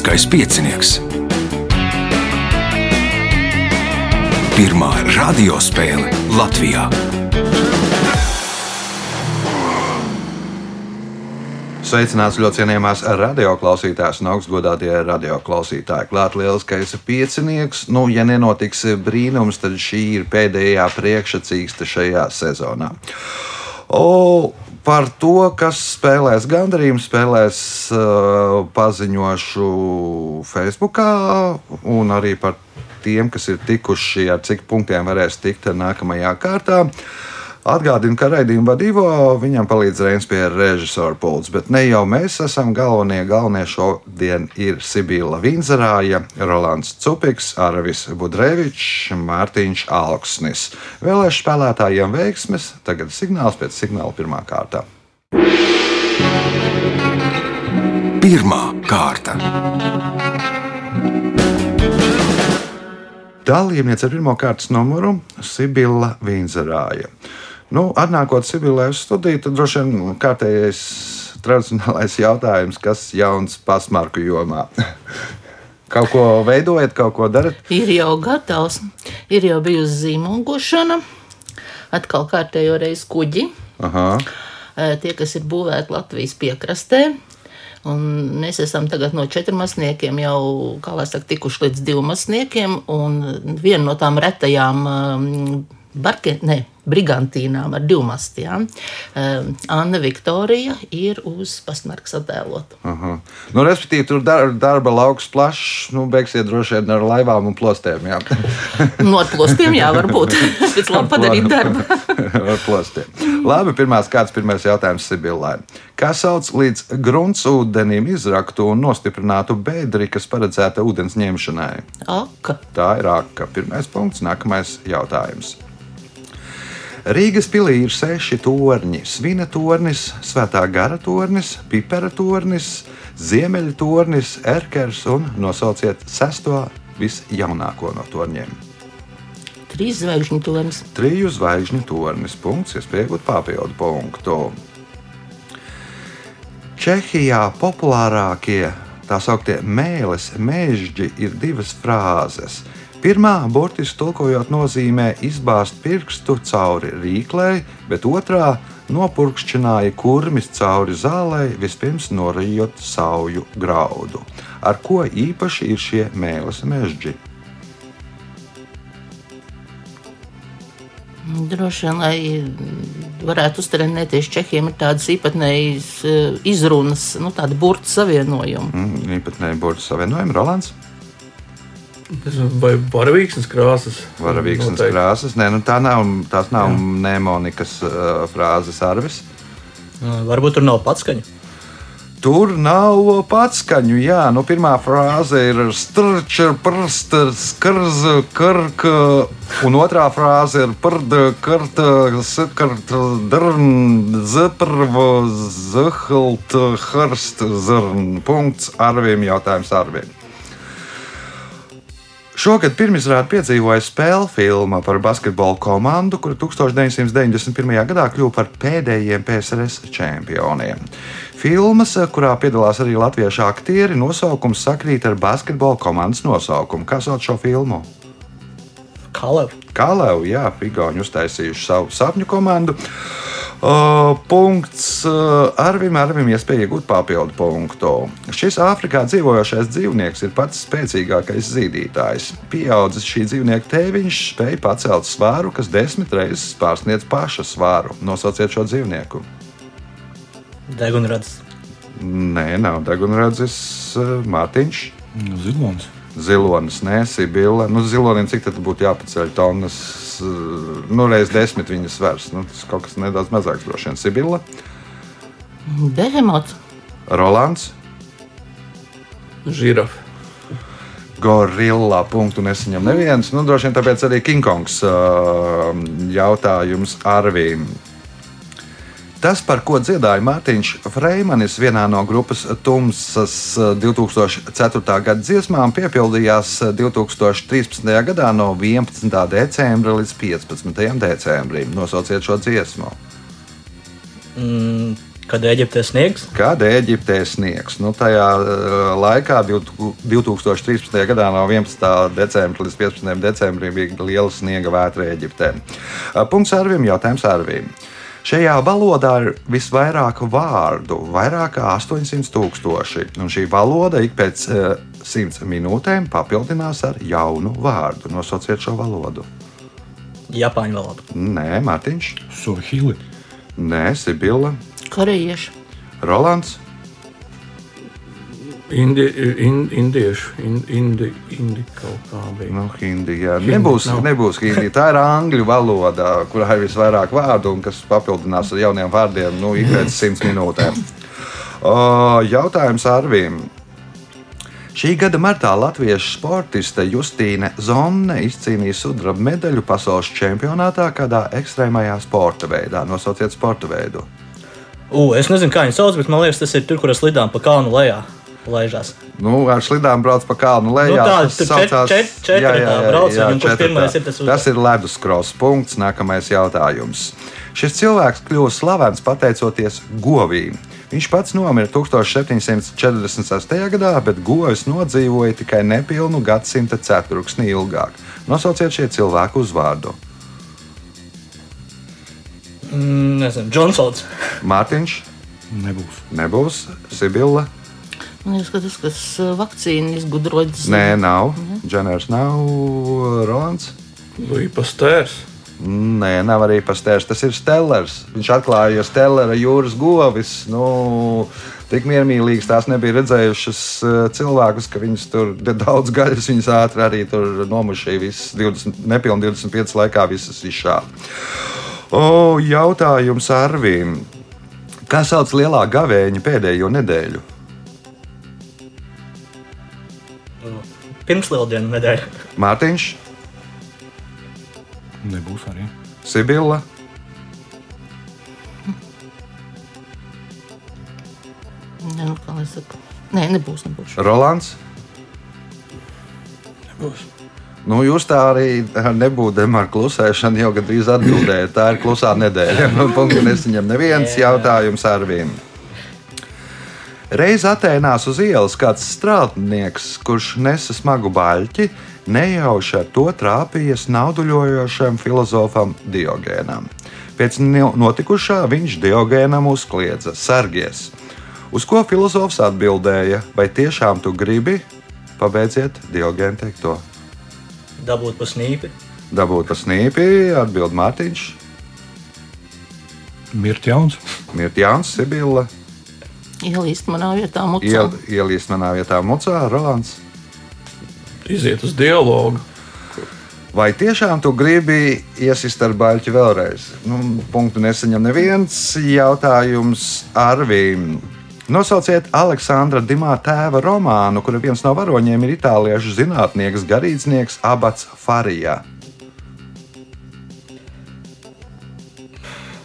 Lieliskais piecinieks. Pirmā radiospēle Latvijā. Sveicināts ļoti cienījamās radioklausītājas un augstgadātie radioklausītāji. Klāt lieliskais piecinieks. Nu, ja nenotiks brīnums, tad šī ir pēdējā priekšsacīksta šajā sezonā. O, par to, kas spēlēs gandarījumu, spēlēs uh, paziņošu Facebook, un arī par tiem, kas ir tikuši, ar cik punktiem varēs tikt nākamajā kārtā. Atgādinu, ka raidījuma vadībā viņam palīdz Reins pie režisora pults, bet ne jau mēs esam galvenie. Galvenie šodien ir Sibila Vinzerāja, Rolands Cupiks, Arvis Budrevičs, Mārtiņš Alksnis. Vēlēšu spēlētājiem veiksmes, tagad signāls pēc signāla pirmā kārta. Pirmā kārta. Dalībniece ar pirmā kārtas numuru - Sibila Vinzerāja. Nu, atnākot Sibilai uz studiju, tad droši vien kārtējais tradicionālais jautājums, kas jauns pasmarku jomā. kaut ko veidojat, kaut ko darat? Ir jau gatavs, ir jau bijusi zīmogošana, atkal kārtējo reizi kuģi. Aha. Tie, kas ir būvēti Latvijas piekrastē, Un mēs esam tagad no četriem masniekiem jau, saka, tikuši līdz diviem masniekiem. Un viena no tām retajām barke, ne, brigantīnām ar divmastiem. Um, Anna Viktorija ir uz pastmarkas attēlota. Aha. Nu, respektīvi, tur dar, darba lauks plašs, nu, beigsiet droši vien ar laivām un plostiem. Jā. no nu, plostiem, jā, varbūt. Pēc labi padarīt darbu. ar plostiem. Labi, pirmās kāds pirmais jautājums Sibilai. Kā sauc līdz gruntsūdenim izraktu un nostiprinātu bēdri, kas paredzēta ūdens ņemšanai? Aka. Tā ir aka. Pirmais punkts, nākamais jautājums. Rīgas pilī ir seši torņi - Svina tornis, Svētā gara tornis, Pipera tornis, Ziemeļa tornis, Erkers un nosauciet sesto visjaunāko no torņiem. Trīs zvaigžņu tornis. Triju zvaigžņu tornis. Punkts, iespējot papildu punktu. Čehijā populārākie tā sauktie mēlis, mēžģi ir divas frāzes. Pirmā, burtiski tulkojot, nozīmē izbāzt pirkstu cauri rīklei, bet otrā nopurkšķināja kurmis cauri zālei, vispirms norījot sauju graudu. Ar ko īpaši ir šie mēlis mežģi? Droši vien, lai varētu uztrenēties Čehiem, ir tādas īpatnējas eh, izrunas, nu, tāda burbuļu savienojuma. Mm, īpatnēji burbuļu savienojumi, Rolands. Vai varavīksnes krāsas? Varavīksnes Noteikti. krāsas. Nē, nu tā nav, tās nav mnemonikas uh, frāzes arvis. Varbūt tur nav patskaņa. Tur nav patskaņu. Jā, nu, pirmā frāze ir strča, prsta, skarza, karka, un otrā frāze ir parda, karta, sakarta, darn, zeprva, zahalta, harsta, zarn. Punkts arviem, jautājums arviem. Šogad pirmizrādi piedzīvoja spēļu filma par basketbolu komandu, kura 1991. gadā kļuva par pēdējiem PSRS čempioniem. Filmas, kurā piedalās arī latviešu aktieri, nosaukums sakrīt ar basketbola komandas nosaukumu. Kā sauc šo filmu? Kalev. Kalev, jā, Igauni uztaisījuši savu sapņu komandu. Uh, punkts uh, Arvim, Arvim iespēja iegūt papildu punktu. Šis Āfrikā dzīvojošais dzīvnieks ir pats spēcīgākais zīdītājs. Pieaudzis šī dzīvnieka tēviņš spēja pacelt svāru, kas desmit reizes pārsniedz paša svāru. Nosauciet šo dzīvnieku. Degunrads. Nē, nav degunradzis uh, Mārtiņš. Zilonis. Zilonis, nē, Sibila. Nu, zilonim cik tad būtu jāpaceļ tonnas? Nu, reiz desmit viņas svars. Nu, tas kaut kas nedaudz mazāks droši vien. Sibila. Behemots. Rolands. Žirafa. Gorilla punktu nesaņem neviens. Nu, droši vien tāpēc arī Kingkongs uh, jautājums Arvīm. Tas, par ko dziedāja Mārtiņš Freimanis vienā no grupas Tumsas 2004. gada dziesmām, piepildījās 2013. gadā no 11. decembra līdz 15. decembrim. Nosauciet šo dziesmu. Mm, Kad Eģiptē sniegs? Kad Eģiptē sniegs? Nu, tajā uh, laikā, 2013. gadā, no 11. decembra līdz 15. decembrim, bija liela sniega vētra Eģiptē. Punkts Arvim, jautājums Arvim. Šajā valodā ir visvairāk vārdu, vairāk kā 800 tūkstoši. Un šī valoda ik pēc uh, 100 minūtēm papildinās ar jaunu vārdu. Nosauciet šo valodu. Japāņu valoda. Nē, Mārtiņš, Suhili. Nē, Sibila, Korejieši. Rolands. Indi, in, indiešu, in, indi, indi kaut kā bija. Nu, hindi, jā. Hindi nebūs, nav. nebūs hindi. Tā ir angļu valoda, kurā ir visvairāk vārdu un kas papildinās ar jauniem vārdiem nu, ik pēc simts minūtēm. O, jautājums Arvīm. Šī gada martā latviešu sportiste Justīne Zonne izcīnīja sudraba medaļu pasaules čempionātā kādā ekstrēmajā sporta veidā. Nosauciet sporta veidu. U, es nezinu, kā viņi sauc, bet man liekas, tas ir tur, kur es lidām pa kalnu lejā. Laižās. Nu, ar slidām brauc pa kalnu lejā. Nu, tā, tur saucās- čet- čet- četratā Jā, jā, jā, braucieni, jā, četratā. pirmais ir, tas uzvar. Tas ir leduskross punkts. Nākamais jautājums. Šis cilvēks kļuva slavens pateicoties govīm. Viņš pats nomira 1746. gadā, bet govis nodzīvoja tikai nepilnu gadsimta ceturksni ilgāk. Nosauciet šie cilvēku uzvārdu. Mm, nezinu, Džonsons. Mārtiņš, Nebūs. nebūs, Sibila. Man liekas, ka tas, kas uh, vakcīnu izgudrojas. Nē, nav. Dženers nav. Rolands. Bija pastērs. Nē, nav arī pastērs. Tas ir Stellers. Viņš atklāja Stellera jūras govis. Nu, tik miermīlīgs tās nebija redzējušas eh, cilvēkus, ka viņas tur daudz gaļas, viņas ātri arī tur nomušīja. Visas 20, nepilni 25 laikā visas izšāva. O, jautājums Arvīm. Kā sauc lielā gavēņa pēdējo nedēļu? Pirmslieldienu nedēļa. Mārtiņš, Nebūs arī. Sibila, Nē, nu, kā lai saka. Nē, nebūs, nebūs. Rolands. Nebūs. Nu, jūs tā arī nebūtu ar klusēšanu, jau gandrīz atbildējāt. Tā ir klusā nedēļa. Nu, Punkts nesaņem neviens jautājums ar vienu. Reiz Atēnās uz ielas kāds strādnieks, kurš nesa smagu baļķi, nejauši ar to trāpījies nauduļojošam filozofam Diogēnam. Pēc no- notikušā viņš Diogēnam uzkliedza: Sargies! Uz ko filozofs atbildēja: Vai tiešām tu gribi? Pabeidziet Diogēnu teikto. Dabūt pa snīpi. Dabūt pa snīpi, atbild Mārtiņš, Mirt jauns. Mirtjāns, Sibila, Ielīst manā vietā, mucā. iel, ielīst manā vietā Mucā, Rolands. Iziet uz dialogu. Vai tiešām tu gribi iesist ar baļķi vēlreiz? Nu, punktu nesaņem neviens jautājums Arvīm. Nosauciet Aleksandra Dimā tēva romānu, kura viens no varoņiem ir itāliešu zinātnieks, garīdznieks Abats Farijā.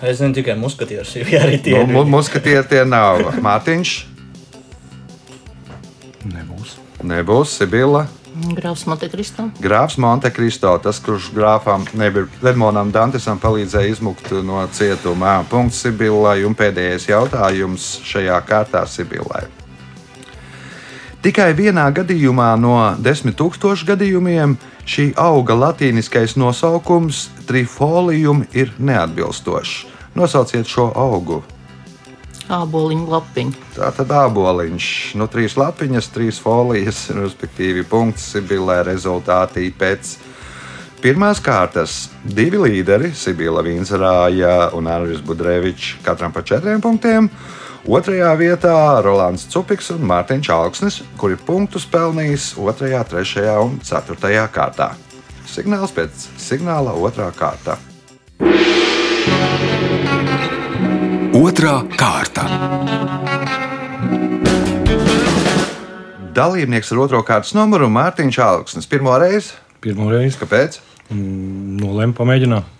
Es zinu tikai muskatierus, jo arī tie Nu, mu- Muskatieri tie nav. Mārtiņš, Nebūs. nebūs Sibila. Grāfs Montekristo. Grāfs Montekristo, tas, kurš grāfam nebija Ledmonam Dantesam palīdzēja izmukt no cietuma. Punkts Sibilai un pēdējais jautājums šajā kārtā Sibilai. Tikai vienā gadījumā no desmit tūkstošu gadījumiem šī auga latīniskais nosaukums trifolium ir neatbilstošs. Nosauciet šo augu. Āboliņu lapiņu. Tā tad āboliņš, nu, trīs lapiņas, trīs folijas, respektīvi, punkts Sibilē rezultātī pēc pirmās kārtas. Divi līderi, Sibila Vīnsrāja un Arvis Budrevičs, katram pa četriem punktiem. Otrajā vietā Rolands Cupiks un Mārtiņš Alksnis, kuri punktus pelnījis 2, 3 un 4 kārtā. Signāls pēc signāla otrā kārta. Otra kārta. Dalībnieks ar otro kārtas numuru Mārtiņš Alksnis. Pirmo reizi, Pirmo reizi kāpēc? nolēmu pamēģināt.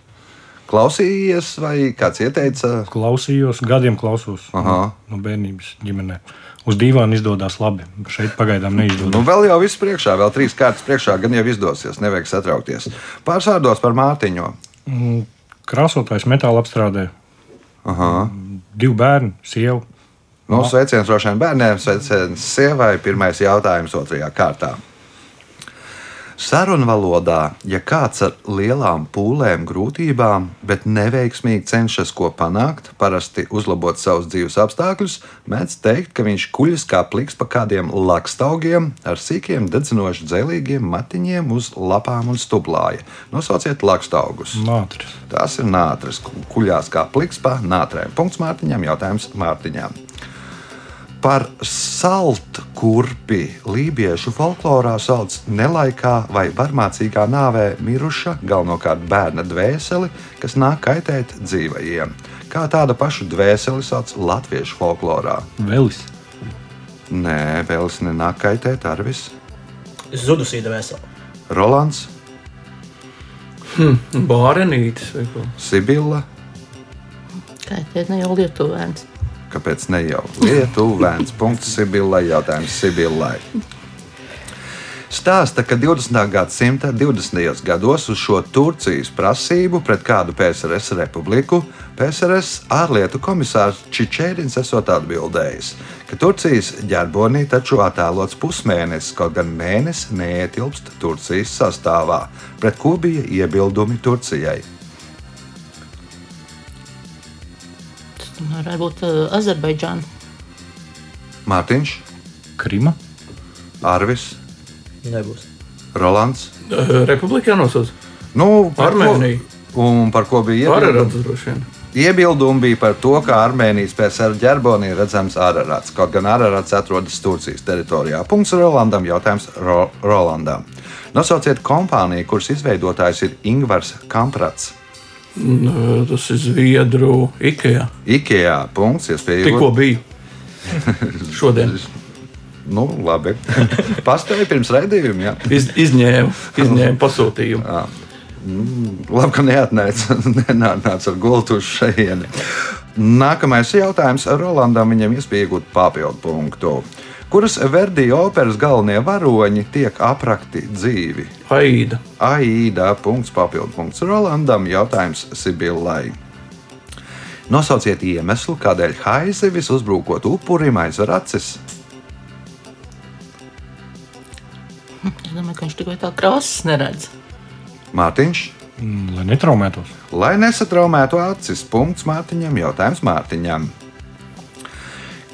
Klausījies, vai kāds ieteica? Klausījos, gadiem klausos Aha. no bērnības ģimenē. Uz dīvāna izdodas labi. Šeit pagaidām Nu, neizdodas. vēl jau viss priekšā, vēl trīs kārtas priekšā, gan jau izdosies, nevajag satraukties. Pāris vārdos par Mārtiņu. Krāsotājs metāla apstrādē. Aha. Divi bērni, sieva. Nu, sveiciens droši vien bērniem, sveiciens sievai. Pirmais jautājums otrajā kārtā. Sarunvalodā, ja kāds ar lielām pūlēm, grūtībām, bet neveiksmīgi cenšas ko panākt, parasti uzlabot savus dzīves apstākļus, mēdz teikt, ka viņš kuļas kā pliks pa kādiem lakstaugiem ar sīkiem, dedzinoši dzelīgiem matiņiem uz lapām un stublāja. Nosauciet lakstaugus. Mātris. Tās ir nātris, kuļās kā pliks pa nātrēm. Punkts Mārtiņam, jautājums Mārtiņam. Par saltu kurpi lībiešu folklorā sauc nelaikā vai varmācīgā nāvē miruša, galvenokārt bērna dvēseli, kas nāk kaitēt dzīvajiem. Kā tāda paša dvēseli sauc latviešu folklorā? Velis. Nē, vēlas nenāk kaitēt arvis. Zudusīda vesela. Rolands, Bārenītis vai ko? Sibila, te ne jau lietuvēns. Kāpēc ne jau Lietuvāns? Punkts Sibilai, jautājums Sibilai. Stāsta, ka 20. gadsimta 20. gados uz šo Turcijas prasību pret kādu PSRS republiku PSRS ārlietu komisārs Čičērins esot atbildējis, ka Turcijas ģerbonī taču attēlots pusmēnesis, kaut gan mēnesis neietilpst Turcijas sastāvā, pret ko bija iebildumi Turcijai. Varētu būt uh, Azerbaidžāna. Mārtiņš, Krima. Arvis, Nebūs. Rolands. Eh, Republikā nosauc. Nu, par ko- Armēnija. Un par ko bija? Ararats droši vien. Iebildumi bija par to, ka Armēnijas PSR ģerbonī ir redzams Ararats. Kaut gan Ararats atrodas Turcijas teritorijā. Punkts Rolandam. Jautājums Ro Rolandam. Nosauciet kompāniju, kuras izveidotājs ir Ingvars Kamprats. Tas ir Zviedru Ikea. IKEA. Punkts. Iespējams, Tikko bija. Šodien Nu, labi. Pastāvēja pirms raidījuma. Jā. iz, izņēma, izņēma pasūtījumu. Labi, ka neatnāca nenāc ar gultu uz šejieni. Nākamais jautājums Rolandam. Viņam iespēja iegūt papildu punktu. Kuras Verdija operas galvenie varoņi tiek aprakti dzīvi? Aida. Aida. Punkts, papildu punkts Rolandam. Jautājums Sibillai. Nosauciet iemeslu, kādēļ haizivis uzbrukot upurim aizver acis. Es domāju, ka viņš tikai tā krāsas neredz. Mārtiņš, Mm, Lai netraumētos. lai nesatraumētu acis, punkts Mārtiņam, jautājums Mārtiņam.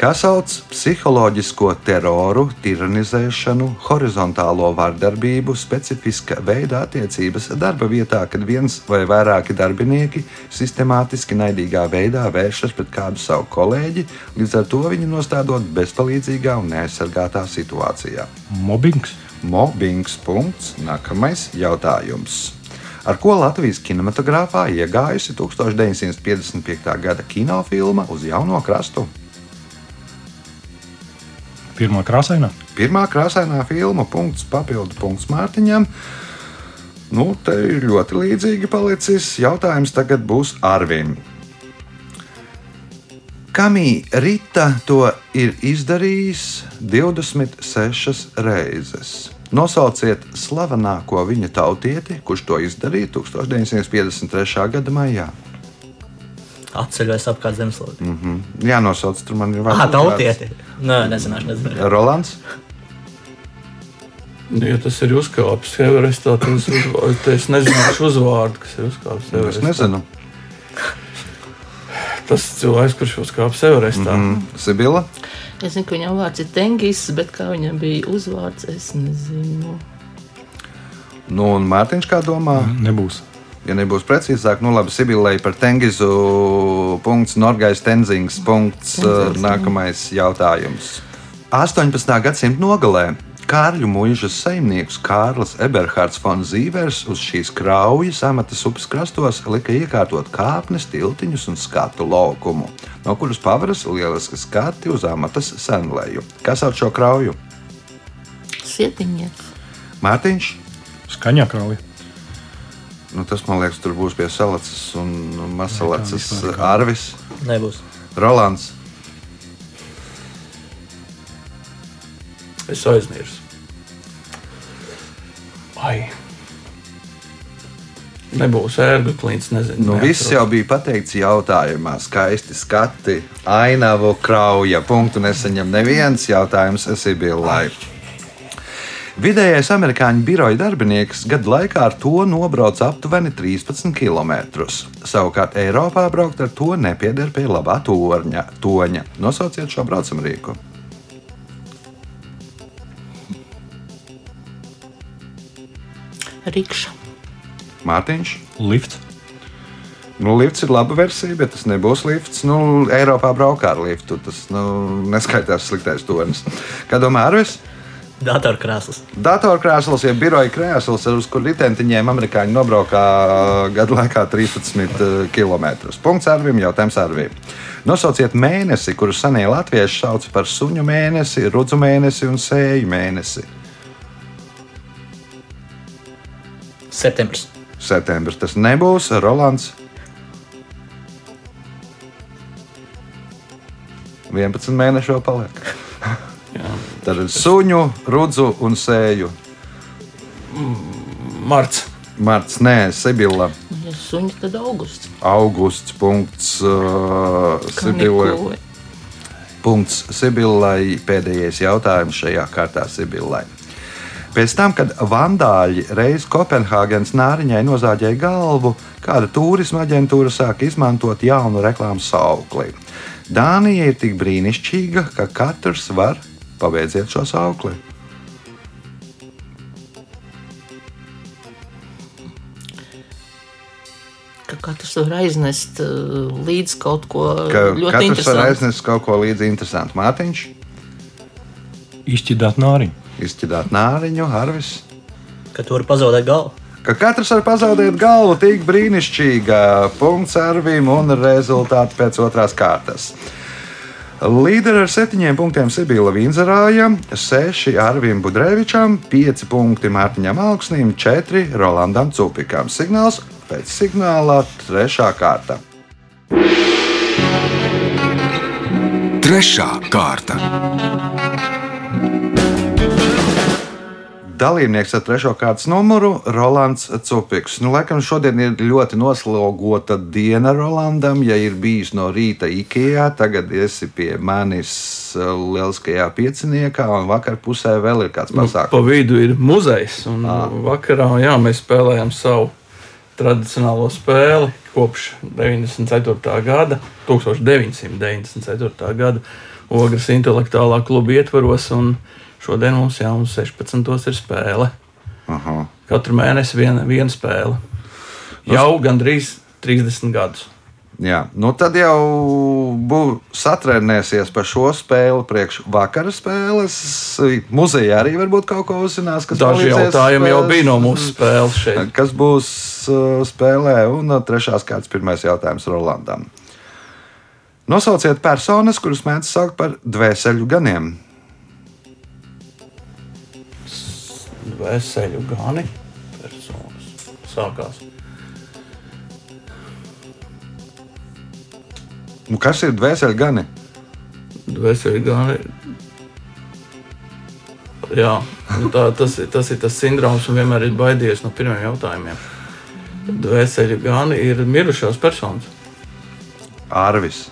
Kā sauc psiholoģisko teroru, tiranizēšanu, horizontālo vardarbību, specifiska veida attiecības darba vietā, kad viens vai vairāki darbinieki sistemātiski naidīgā veidā vēršas pret kādu savu kolēģi, līdz ar to viņu nostādot bezpalīdzīgā un neaizsargātā situācijā? Mobbings. Mobbings. Punkts. Nākamais jautājums. Ar ko Latvijas kinematogrāfā iegājusi 1955. gada kinofilma uz jauno krastu? Pirmā krāsainā. Pirmā krāsainā filma, punkts, papildu punkts Mārtiņam. Nu, te ir ļoti līdzīgi palicis. Jautājums tagad būs Arvim. Kamī Rita to ir izdarījis 26 reizes. Nosauciet slavenāko viņa tautieti, kurš to izdarīja 1953. gada maijā. Atceļos apkārt zemeslode. Mm. Jā, nosauc, tur man ir Ah, vārds. tautieti. Nē, nezināšu, nezināšu. Rolands. Nu, Ja tas ir uzkāpis Everestā, tad es, uzvārdu, es nezināšu uzvārdu, kas ir uzkāpis Es Everestā. nezinu. Tas cilvēks, kurš uzkāpis Everestā. Mm. Mm, Sibila. Es zinu, ka viņam vārds ir Tengis, bet kā viņam bija uzvārds, es nezinu. Nu, un Mārtiņš kā domā? Nebūs. Ja nebūs precīzāk, nu labi, Sibilai par Tengizu. Punkts, Norgais Tenzings. Punkts, Tenzings, jā. nākamais jautājums. 18. gadsimta nogalē Kārļu mūžas saimnieks Kārlis Eberhards von Zīvers uz šīs kraujas amatas upes krastos lika iekārtot kāpnes, tiltiņus un skatu laukumu, no kuras pavaras lieliski skati uz amatas senlēju. Kas sauc šo krauju? Sietiņnieks. Mārtiņš? Skaņā krauja. Nu, tas man liekas, tur būs pie salacas un vispār kā. Arvis, Nebūs. Rolands. Es aizmirsu. Ai, Nebūs ērgu klīns, nezinu. Nu, viss neatceros. jau bija pateikts jautājumā. Skaisti skati, ainavu krauja. Punktu nesaņem neviens jautājums Sibillai. Vidējais amerikāņu biroja darbinieks gadu laikā ar to nobrauc aptuveni 13 km. Savukārt Eiropā braukt ar to nepieder pie labā torņa, toņa. Nosauciet šo braucamu rīku. Rikša. Mārtiņš. Lifts. Nu, lifts ir laba versija, bet tas nebūs lifts. Nu, Eiropā braukā ar liftu. Tas nu, neskaitās sliktais tornis. Kā domā Arvis? Datorkrēsls. Datorkrēsls, ja biroja krēsls, uz kur ritentiņiem amerikāņi nobraukā gadu laikā 13 km. Punkts Arvim, jautājums Arvim. Nosauciet mēnesi, kuru senie latvieši sauc par suņu mēnesi, rudzu mēnesi un sēju mēnesi. Septembris. Septembris tas nebūs Rolands. 11 mēneši vēl paliek. Tad ir suņu, rudzu un sēju. Marts. Marts, nē, Sibila. Suņi, tad augusts. Augusts. Punkts. Uh, Sibila. Punkts Sibilai. Pēdējais jautājums šajā kārtā Sibilai. Pēc tam, kad vandāļi reiz Kopenhāgenes nāriņai nozāģēja galvu, kāda turisma aģentūra sāka izmantot jaunu reklāmas saukli. Dānija ir tik brīnišķīga, ka katrs var pabeidziet šo saukli. Ka katrs var aiznest uh, līdzi kaut ko Ka ļoti katrs var interesantu. aiznest kaut ko līdzi interesantu. Mārtiņš, Izšķidāt nāriņu. izķidāt nāriņu, Harvis. Kad tur pazaudēt galvu. ka katrs var pazaudēt galvu tik brīnišķīga punkts Arvim un rezultāti pēc otrās kārtas. Līderi ar septiņiem punktiem Sibila Vinzerāja, seši Arvim Budrevičam, pieci punkti Mārtiņam Augsnim, četri Rolandam Cupikam. Signāls pēc signāla trešā kārta. Trešā kārta. Dalībnieks ar trešo kārtas numuru - Rolands Cupiks. Nu, laikam šodien ir ļoti noslogota diena Rolandam. Ja ir bijis no rīta Ikea, tagad esi pie manis uh, lieliskajā pieciniekā, un vakar pusē vēl ir kāds Nu, pasākums. pa vidu ir muzejs. Un vakarā jā, mēs spēlējam savu tradicionālo spēli kopš 94. gada, 1994. gada Ogres intelektuālā kluba ietvaros. un Šodien mums jau uz 16. ir spēle. Aha. Katru mēnesi viena, viena spēle. Jau gandrīz 30 gadus. Jā, nu tad jau būs satrenēsies par šo spēli, priekš vakara spēles. Muzejā arī varbūt kaut ko uzzinās, Daži jautājumi jau uh, bija no mūsu spēles šeit. Kas būs uh, spēlē? Un uh, trešās kārtas pirmais jautājums Rolandam. Nosauciet personas, kuras mēdz saukt par dvēseli ganiem. Veseļu gani personas. Sākās. Nu, kas ir dvēseli gani? Veseļu gani. Jā, nu tā, tas, tas ir tas sindroms, un vienmēr ir baidījies no pirmiem jautājumiem. Dvēseli gani ir mirušās personas. Ārvis.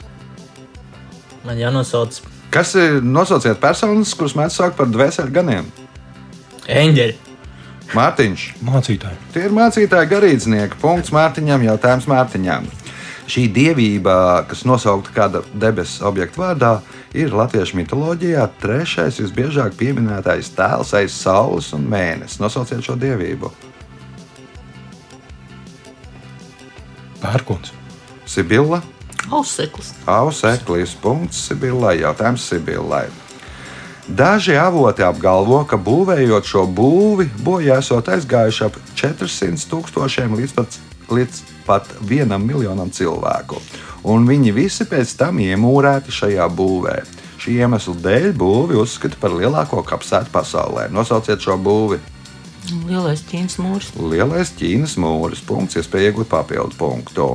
Man jānosauc Kas ir nosauciet personas, kuras mēdz saukt par dvēseli ganiem? Eņģeļi. Mārtiņš. Mācītāji. Tie ir mācītāji garīdznieki. Punkts Mārtiņam, jautājums Mārtiņam. Šī dievība, kas nosaukta kāda debesu objekta vārdā, ir latviešu mitoloģijā trešais visbiežāk pieminētais tēls aiz saules un mēnesis. Nosauciet šo dievību. Pērkons. Sibila, Auseklis. Auseklis, punkts Sibillai, jautājums Sibillai. Daži avoti apgalvo, ka būvējot šo būvi, bojā esot aizgājuši ap 400 tūkstošiem līdz pat, līdz pat vienam miljonam cilvēku, un viņi visi pēc tam iemūrēti šajā būvē. Šī iemesla dēļ būvi uzskata par lielāko kapsētu pasaulē. Nosauciet šo būvi. Lielais ķīnas mūris. Lielais Ķīnas mūris, punkts, iespēja iegūt papildu punktu.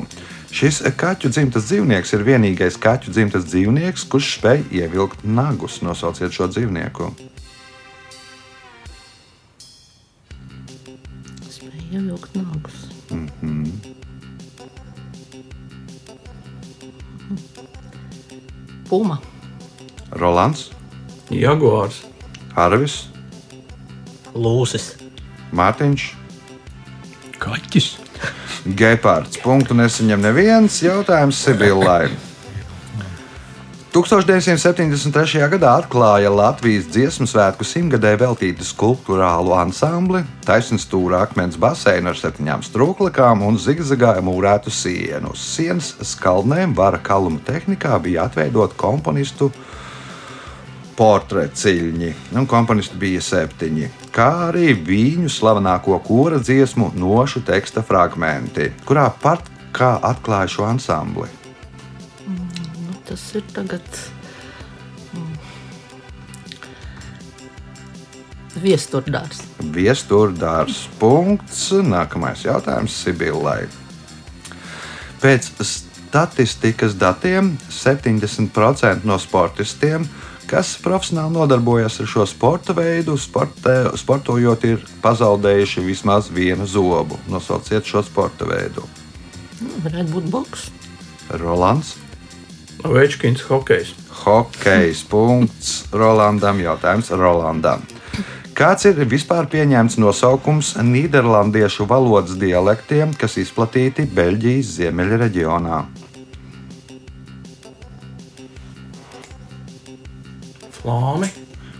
Šis kaķu dzimtas dzīvnieks ir vienīgais kaķu dzimtas dzīvnieks, kurš spēj ievilkt nagus. Nosauciet šo dzīvnieku. Ievilkt nākus. Puma. Rolands, Jaguārs, Arvis, Lūsis. Mārtiņš, Kaķis. Gepārds. Punktu nesaņem neviens jautājums Sibillai. 1973. gadā atklāja Latvijas dziesmu svētku simtgadē veltītu skulptūrālu ansambli, taisnība stūra akmens baseinu ar septiņām strūklakām un zigzagā mūrētu sienu. Uz sienas skaldnēm vara kaluma tehnikā bija atveidot komponistu portreciļņi, un komponisti bija septiņi, kā arī viņu slavenāko kora dziesmu nošu teksta fragmenti, kurā pat kā atklāja šo ansambli. Nu, tas ir tagad. mm, Viesturdārs. Viesturdārs punkts. Nākamais jautājums Sibillai. Pēc statistikas datiem 70% no sportistiem, kas profesionāli nodarbojas ar šo sporta veidu, sportē, sportojot, ir pazaudējuši vismaz vienu zobu. Nosauciet šo sporta veidu. Nu, varētu būt boks. Rolands. Večkins, hokejs. Hokejs. Punkts Rolandam. Jautājums Rolandam. Kāds ir vispār pieņemts nosaukums nīderlandiešu valodas dialektiem, kas izplatīti Beļģijas ziemeļa reģionā? Flāmi,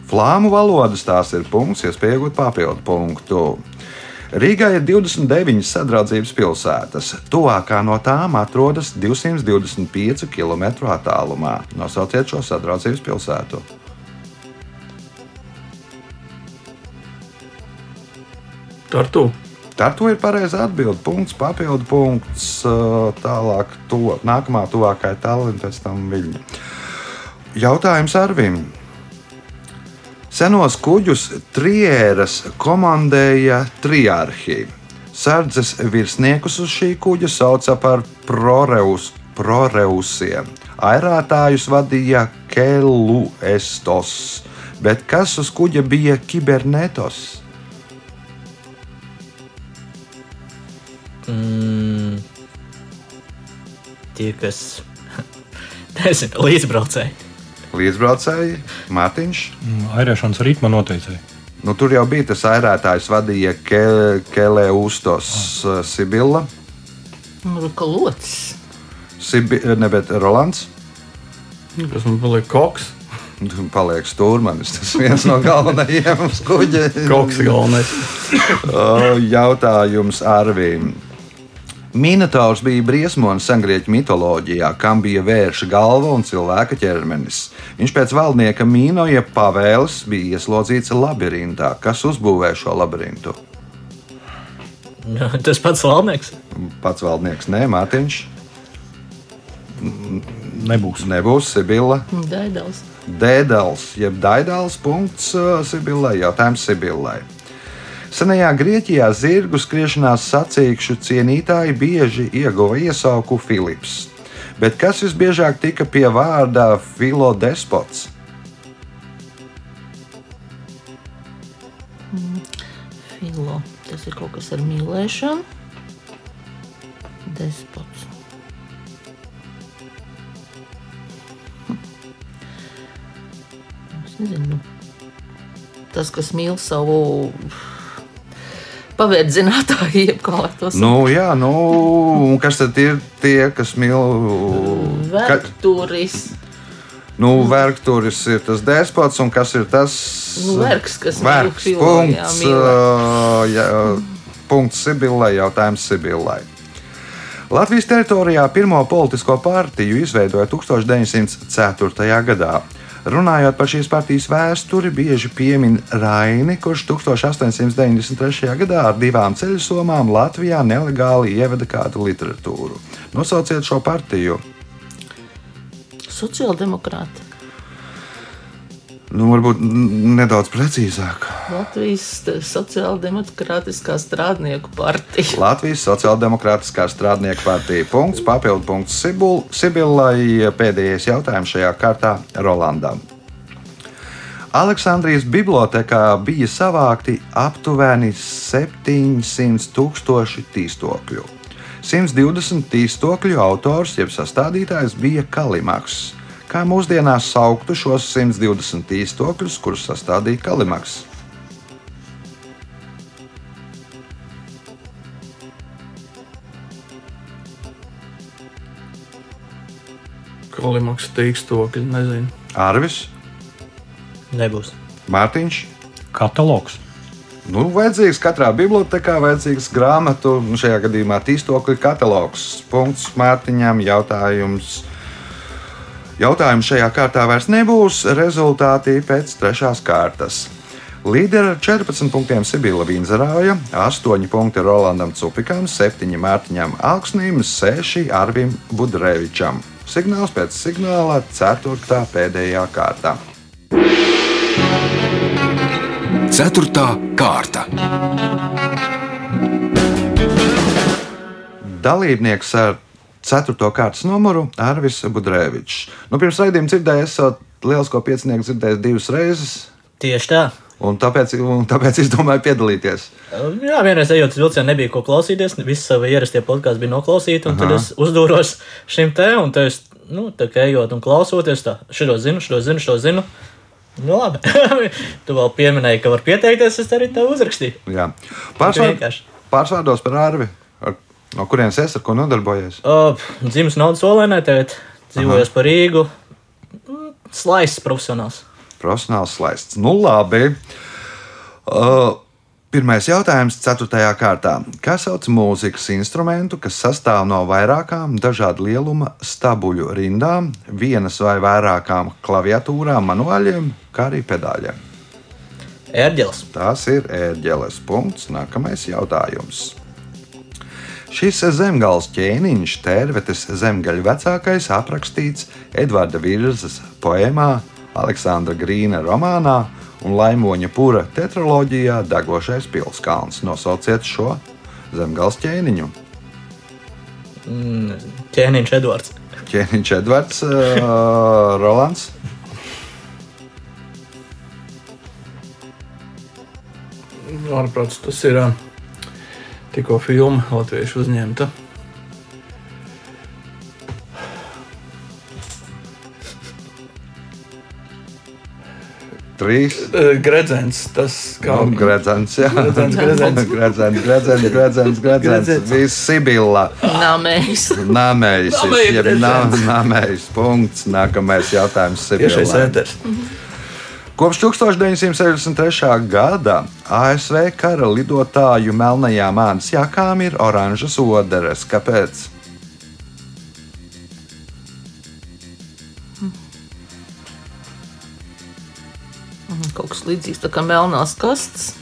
Flāmu valodas tās ir punkts, iespēja iegūt papildu punktu. Rīgā ir 29 sadraudzības pilsētas. Tuvākā no tām atrodas 225 km attālumā. Nosauciet šo sadraudzības pilsētu. Tartu, Tartu ir pareizā atbilde. Punkts, papildu punkts. Tālāk, to, nākamā tuvākā ir Tallinn, pēc tam Viļņa. Jautājums Arvim. Senos kuģus trieras komandēja triarhi. Sardzes virsniekus uz šī kuģa sauca par proreus, proreusiem. Airātājus vadīja Keluestos, bet kas uz kuģa bija kibernetos? Mm, tie, kas. Nezinu, līdzbraucēji. Līdzbraucēji, Mārtiņš. Mm, Airēšanas ritma noteicēji. Nu, tur jau bija tas airētājs, vadīja Ke- Keleustos ah. Sibila, Nu, kā locis. Sibi, ne, bet Rolands. kas man paliek koks. Tur Paliek stūrmanis. Tas viens no galvenajiem uz kuģa. Koks galvenais. Jautājums Arvīm. Minotaurs bija briesmonis sengrieķu mitoloģijā, kam bija vērša galva un cilvēka ķermenis. Viņš pēc valdnieka mīnoja pavēles bija ieslodzīts labirintā. Kas uzbūvēja šo labirintu? Tas pats valdnieks. Pats valdnieks, nē, Mārtiņš. Nebūs. Nebūs Sibila. Daidals. Dēdals, jeb Daidals punkts uh, Sibillai, jautājums Sibillai. Senajā Grieķijā zirgu skriešanās sacīkšu cienītāji bieži ieguva iesauku Filips. Bet kas visbiežāk tika pie vārda filodespots? Filo. Tas ir kaut kas ar mīlēšanu. Despots. Hm. Es nezinu. nu, Tas, kas mīl savu pavērdzinātāju, jeb kā lai to Nu, jā, nu, un kas tad ir tie, kas mīl? Ka, Vērturis. nu, Vergturis ir tas despots, un kas ir tas? Nu, vergs, kas mīl Vergs, jā, punkts, mīlēt. uh, jā, punkts Sibillai, jautājums Sibillai. Latvijas teritorijā pirmo politisko partiju izveidoja 1904. gadā. Runājot par šīs partijas vēsturi, bieži piemin Raini, kurš 1893. gadā ar divām ceļu somām Latvijā nelegāli ieveda kādu literatūru. Nosauciet šo partiju. Sociāldemokrāti. Nu, varbūt nedaudz precīzāk. Latvijas Sociāldemokrātiskā strādnieku partija. Latvijas Sociāldemokrātiskā strādnieku partija. Punkts, papildu punkts Sibillai. Pēdējais jautājums šajā kārtā Rolandam. Aleksandrijas bibliotekā bija savākti aptuveni 700 tūkstoši tīstokļu. 120 tīstokļu autors jeb sastādītājs bija Kalimaks. Kā mūsdienās sauktu šos 120 tīstokļus, kurus sastādīja Kalimaks? Kalimaks tīkstokļi, nezinu. Arvis, Nebūs. Mārtiņš. Katalogs. Nu, vajadzīgs katrā bibliotekā, vajadzīgs grāmatu, nu, šajā gadījumā tīstokļu katalogs. Punkts Mārtiņam, jautājums. Jautājums šajā kārtā vairs nebūs. Rezultāti pēc trešās kārtas. Līderi ar 14 punktiem Sibila Vīnzerāja, 8 punkti Rolandam Cupikam, 7 Mārtiņam Alksnim, 6 Arvim Budrevičam. Signāls pēc signāla 4. pēdējā kārtā. Ceturtā kārta. Dalībnieks ar 4. kārtas numuru Arvis Budrevičs. Nu, pirms raidījuma dzirdēju, esat lielisko piecinieku dzirdējis divas reizes. Tieši tā. Un tāpēc, un tāpēc es domāju, piedalīties. Jā, vienreiz ejot uz vilcienu, nebija ko klausīties. Visi savi ierastie podkāsti bija noklausīti. un Tad es uzdūros šim te, un te es, nu, tā kā ejot un klausoties, tā, šo zinu, šo zinu, šo zinu. Nu, labi. tu vēl pieminēji, ka var pieteikties, es arī tev uzrakstīju. Jā. Pārsvārdos par Arvi. No kurienes es ar ko nodarbojies? Uh, Dzimis naudas olēnē, tagad dzīvojos par Rīgu. Mm, Slaists profesionāls. Profesionāls slaists. Nu, labi. Uh, Pirmais jautājums, 4. kārtā. Kā sauc mūzikas instrumentu, kas sastāv no vairākām dažādu lieluma stabuļu rindām, vienas vai vairākām klaviatūrām, manuāļiem, kā arī pedāļiem? Ērģelis. Tas ir ērģeles punkts. Nākamais jautājums. Šis zemgāles ķēniņš, tērvetes zemgaļu vecākais, aprakstīts Edvarda Virzas poemā, Aleksandra Grīna romānā un Laimoņa pura tetraloģijā Degošais pilskalns. Nosauciet šo zemgāles ķēniņu. Mm, Ķēniņš Edvards. Ķēniņš Edvards, uh, Rolands. Ārprāts tas ir ā, tikko filma latviešu uzņemta. Trīs. Eh, Gredzens, tas kā Nu, Gredzens, jā. Gredzens, gredzens. gredzens, gredzens, gredzens, gredzens. Viss Sibilla. Nāmējs. Nāmējs, nāmējs punkts. Nākamais jautājums tiešais Sibillai. ēters. Kopš 1963. gada ASV kara lidotāju melnajām ādas jakām ir oranžas oderes. Kāpēc? Kaut kas līdzīgs tā kā melnās kastes.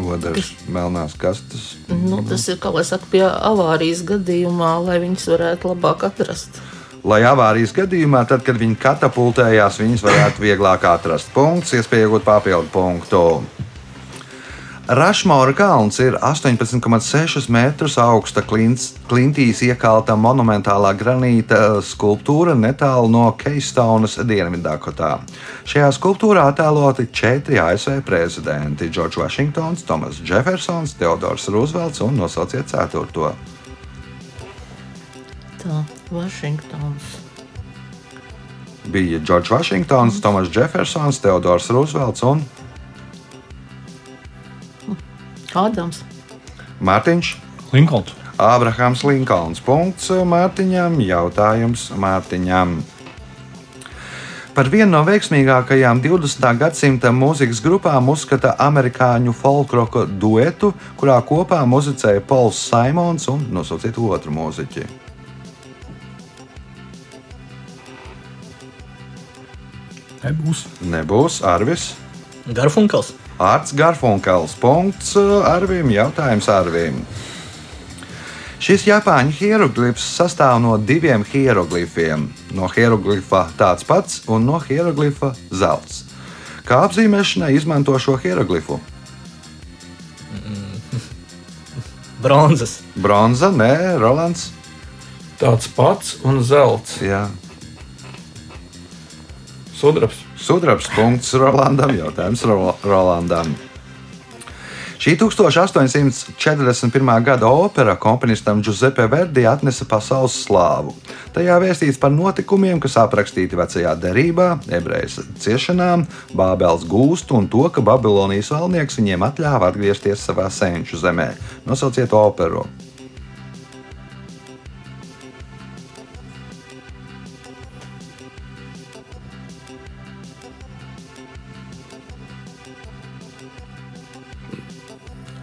Oderes, melnās kastes. Nu, tas ir, kā lai saka, pie avārijas gadījumā, lai viņus varētu labāk atrast. Lai avārijas gadījumā, tad, kad viņi katapultējās, viņas varētu vieglāk atrast. Punkts, iespēja iegūt papildu punktu. Rašmora kalns ir 18,6 metrus augsta klints, klintīs iekalta monumentālā granīta skulptūra netālu no Keistaunas Dienvidakotā. Šajā skulptūrā attēloti četri ASV prezidenti - Džordžs Vašingtons, Tomas Jeffersons, Teodors Roosevelts un nosauciet ceturto. Tā, Vašingtons. Bija Džordžs Vašingtons, Tomas Jeffersons, Teodors Roosevelts un Ādams. Mārtiņš. Linkolns. Ābrahāms Linkolns. Punkts Mārtiņam. Jautājums Mārtiņam. Par vienu no veiksmīgākajām 20. gadsimta mūzikas grupām uzskata amerikāņu folkloru duetu, kurā kopā muzicēja Pols Simons un nosauciet otru mūziķi. Nebūs. Nebūs Arvis. Garfunkels. Arts Garfunkels. Punkts Arvim. Jautājums Arvim. Šis japāņu hieroglifs sastāv no diviem hieroglifiem. No hieroglifa tāds pats un no hieroglifa zelts. Kā apzīmēšanai izmanto šo hieroglifu? Bronzas. Bronza, nē, Rolands. Tāds pats un zelts. Jā, Sudrabs. Sudrabs punkts Rolandam. Jautājums Ro Rolandam. Šī 1841. gada opera komponistam Giuseppe Verdi atnesa pasaules slāvu. Tajā vēstīts par notikumiem, kas aprakstīti vecajā derībā, ebrejas ciešanām, Bābels gūstu un to, ka Babilonijas valdnieks viņiem atļāva atgriezties savā senču zemē. Nosauciet operu!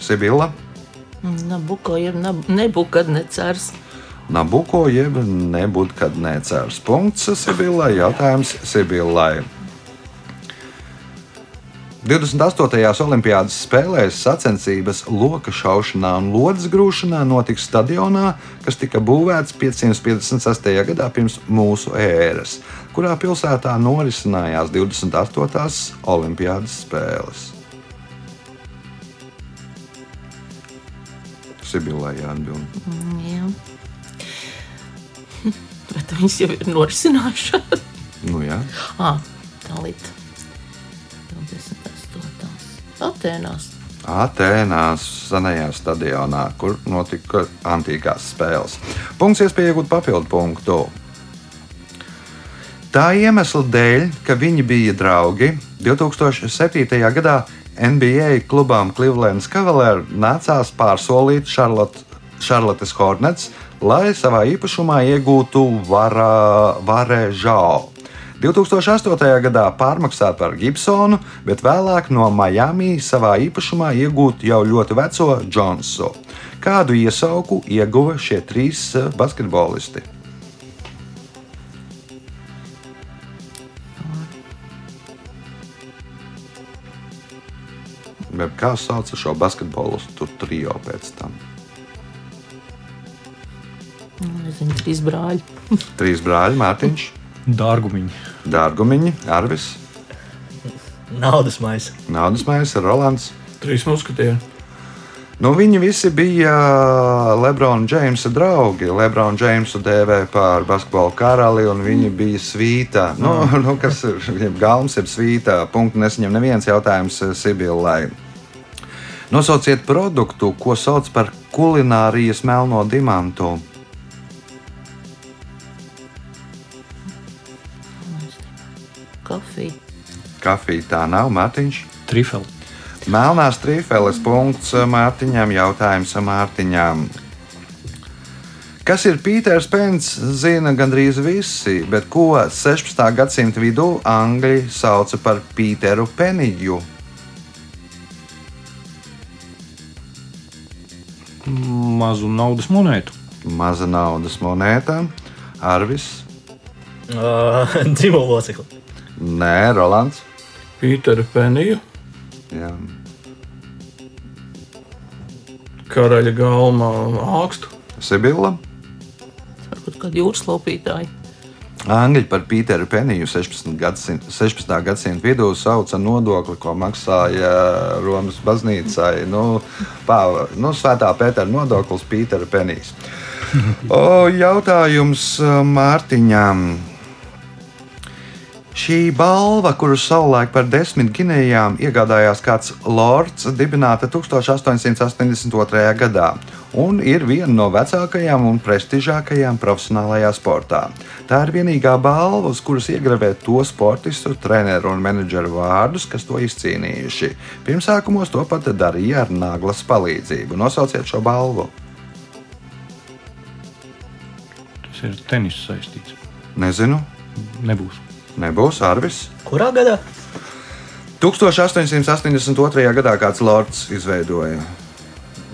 Sibila, Nabuko, jeb nab- nebukadnecars. Nabuko jeb nebūtu kad necērs. Punkts Sibilai. Jautājums Sibilai. 28. Olimpiādas spēlēs sacensības loka šaušanā un lodes grūšanā notiks stadionā, kas tika būvēts 556. gadā pirms mūsu ēras, kurā pilsētā norisinājās 28. Olimpiādas spēles. Sibilai jāatbild. Jā. Bet viņas jau ir norisinājušās. Nu, jā. Ah, tā līnija. 28. Atēnās. Atēnās senajā stadionā, kur notika antīkās spēles. Punkts iespēja iegūt papildu punktu. Tā iemesla dēļ, ka viņi bija draugi, 2007. gadā NBA klubām Cleveland Cavaliers nācās pārsolīt Charlotte, Charlottes Hornets, lai savā īpašumā iegūtu Vare Žau. 2008. gadā pārmaksāt par Gibsonu, bet vēlāk no Miami savā īpašumā iegūt jau ļoti veco Jonsu. Kādu iesauku ieguva šie trīs eh, basketbolisti? Bet Kā sauc šo basketbolistu trio pēc tam? Nezinu, trīs brāļi. Trīs brāļi, Mārtiņš, Dārgumiņi. Dārgumiņi, Arvis, Naudas maisa. Naudas Maisa, Rolands. Trīs muskatieri. Nu, viņi visi bija Lebrona Džeimsa draugi. Lebrona Džeimsu dēvē par basketbola karali, un viņi bija svīta. Nu, nu, kas ir jeb galms, ir svīta. Punktu nesaņem neviens jautājums Sibilai. Nosauciet produktu, ko sauc par kulinārijas melno dimantu. Kafija. Kafija tā nav, Mārtiņš. Trifeli. Melnās trīfeles punkts Mārtiņam, jautājums Mārtiņam. Kas ir Pīters Pens, zina gandrīz visi, bet ko 16. gadsimta vidū Angļi sauca par Pīteru Peniju? Mazu naudas monētu. Maza naudas monēta, Arvis, Uh, Dzīvo locekli. Nē, Rolands. Pītera Penija, Jā. karaļa galma ākstu. Sibila. Varbūt kādi jūras laupītāji. Angļi par Pīteru Peniju 16. gadsimta 16. gadsimta vidū sauca nodokli, ko maksāja Romas baznīcai. Nu, pā, nu, Svētā Pētera nodoklis Pītera Penijs. O, jautājums uh, Mārtiņam. Šī balva, kuru savulaik par desmit ginējām iegādājās kāds lords, dibināta 1882. gadā un ir viena no vecākajām un prestižākajām profesionālajā sportā. Tā ir vienīgā balva, uz kuras iegravē to sportistu, treneru un menedžeru vārdus, kas to izcīnījuši. Pirmsākumos to pat darīja ar naglas palīdzību. Nosauciet šo balvu. Tas ir tenis saistīts. Nezinu, Nebūs. nebūs Arvis. Kurā gadā? 1882. gadā kāds lords izveidoja.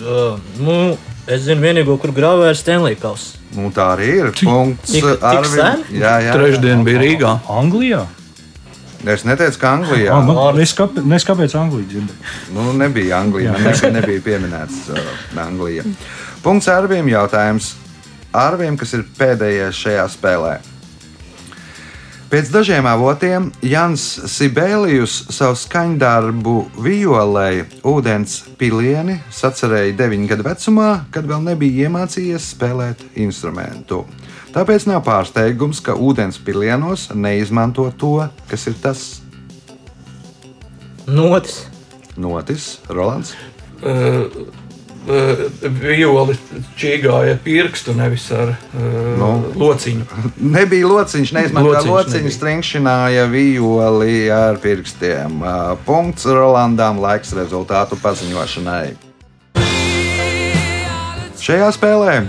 Uh, nu, es zinu, vienīgo, kur grāvē ir Stanley Kauss. Nu, tā arī ir. Punkts Tik- tik Arvim. sen? Jā, jā. Trešdien bija Rīgā. Anglijā? Es neteicu, ka Anglijā. Jā, man, es kāpēc, es kāpēc Angliju dzirdēju? Nu, nebija Anglija. Man nekad nebija pieminēts uh, Anglija. Punkts Arvim. Jautājums Arvim, kas ir pēdējais šajā spēlē. Pēc dažiem avotiem Jans Sibēlijus savu skaņdarbu violēja ūdens pilieni sacerēja 9 gadu vecumā, kad vēl nebija iemācījies spēlēt instrumentu. Tāpēc nav pārsteigums, ka ūdens pilienos neizmanto to, kas ir tas. Notis. Notis, Rolands. Uh, Violi čīgāja pirkstu, nevis ar uh, Nu. lociņu. Nebija lociņš, neizmantoja lociņu, stringšināja violi ar pirkstiem. Uh, Punkts Rolandam, laiks rezultātu paziņošanai. Šajā spēlē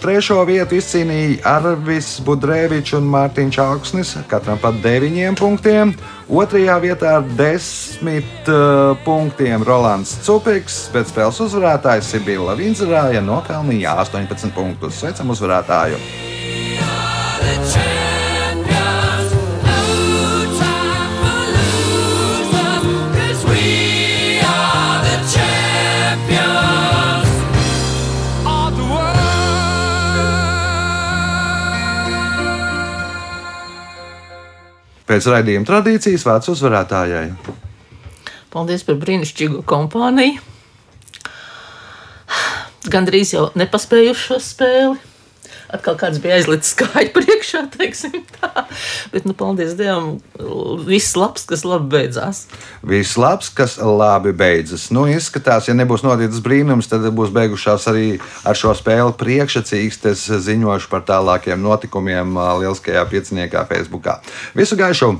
trešo vietu izcīnīja Arvis Budrēvičs un Mārtiņš Augsnis, katram pa deviņiem punktiem. Otrajā vietā ar desmit uh, punktiem Rolands Cupiks, bet spēles uzvarētājs Sibila Vinzerāja nopelnīja 18 punktus. Sveicam uzvarētāju! Pēc raidījuma tradīcijas vārds uzvarētājai. Paldies par brīnišķīgo kompāniju. Gandrīz jau nepaspējuši šo spēli. Atkal kāds bija aizlicis kāju priekšā, teiksim tā. Bet, nu, paldies Dievam, viss labs, kas labi beidzās. Viss labs, kas labi beidzas. Nu, izskatās, ja nebūs noticis brīnums, tad būs beigušās arī ar šo spēli priekšsacīgs. Es ziņošu par tālākiem notikumiem ā, Lieliskajā pieciniekā Facebook. Visu gaišu!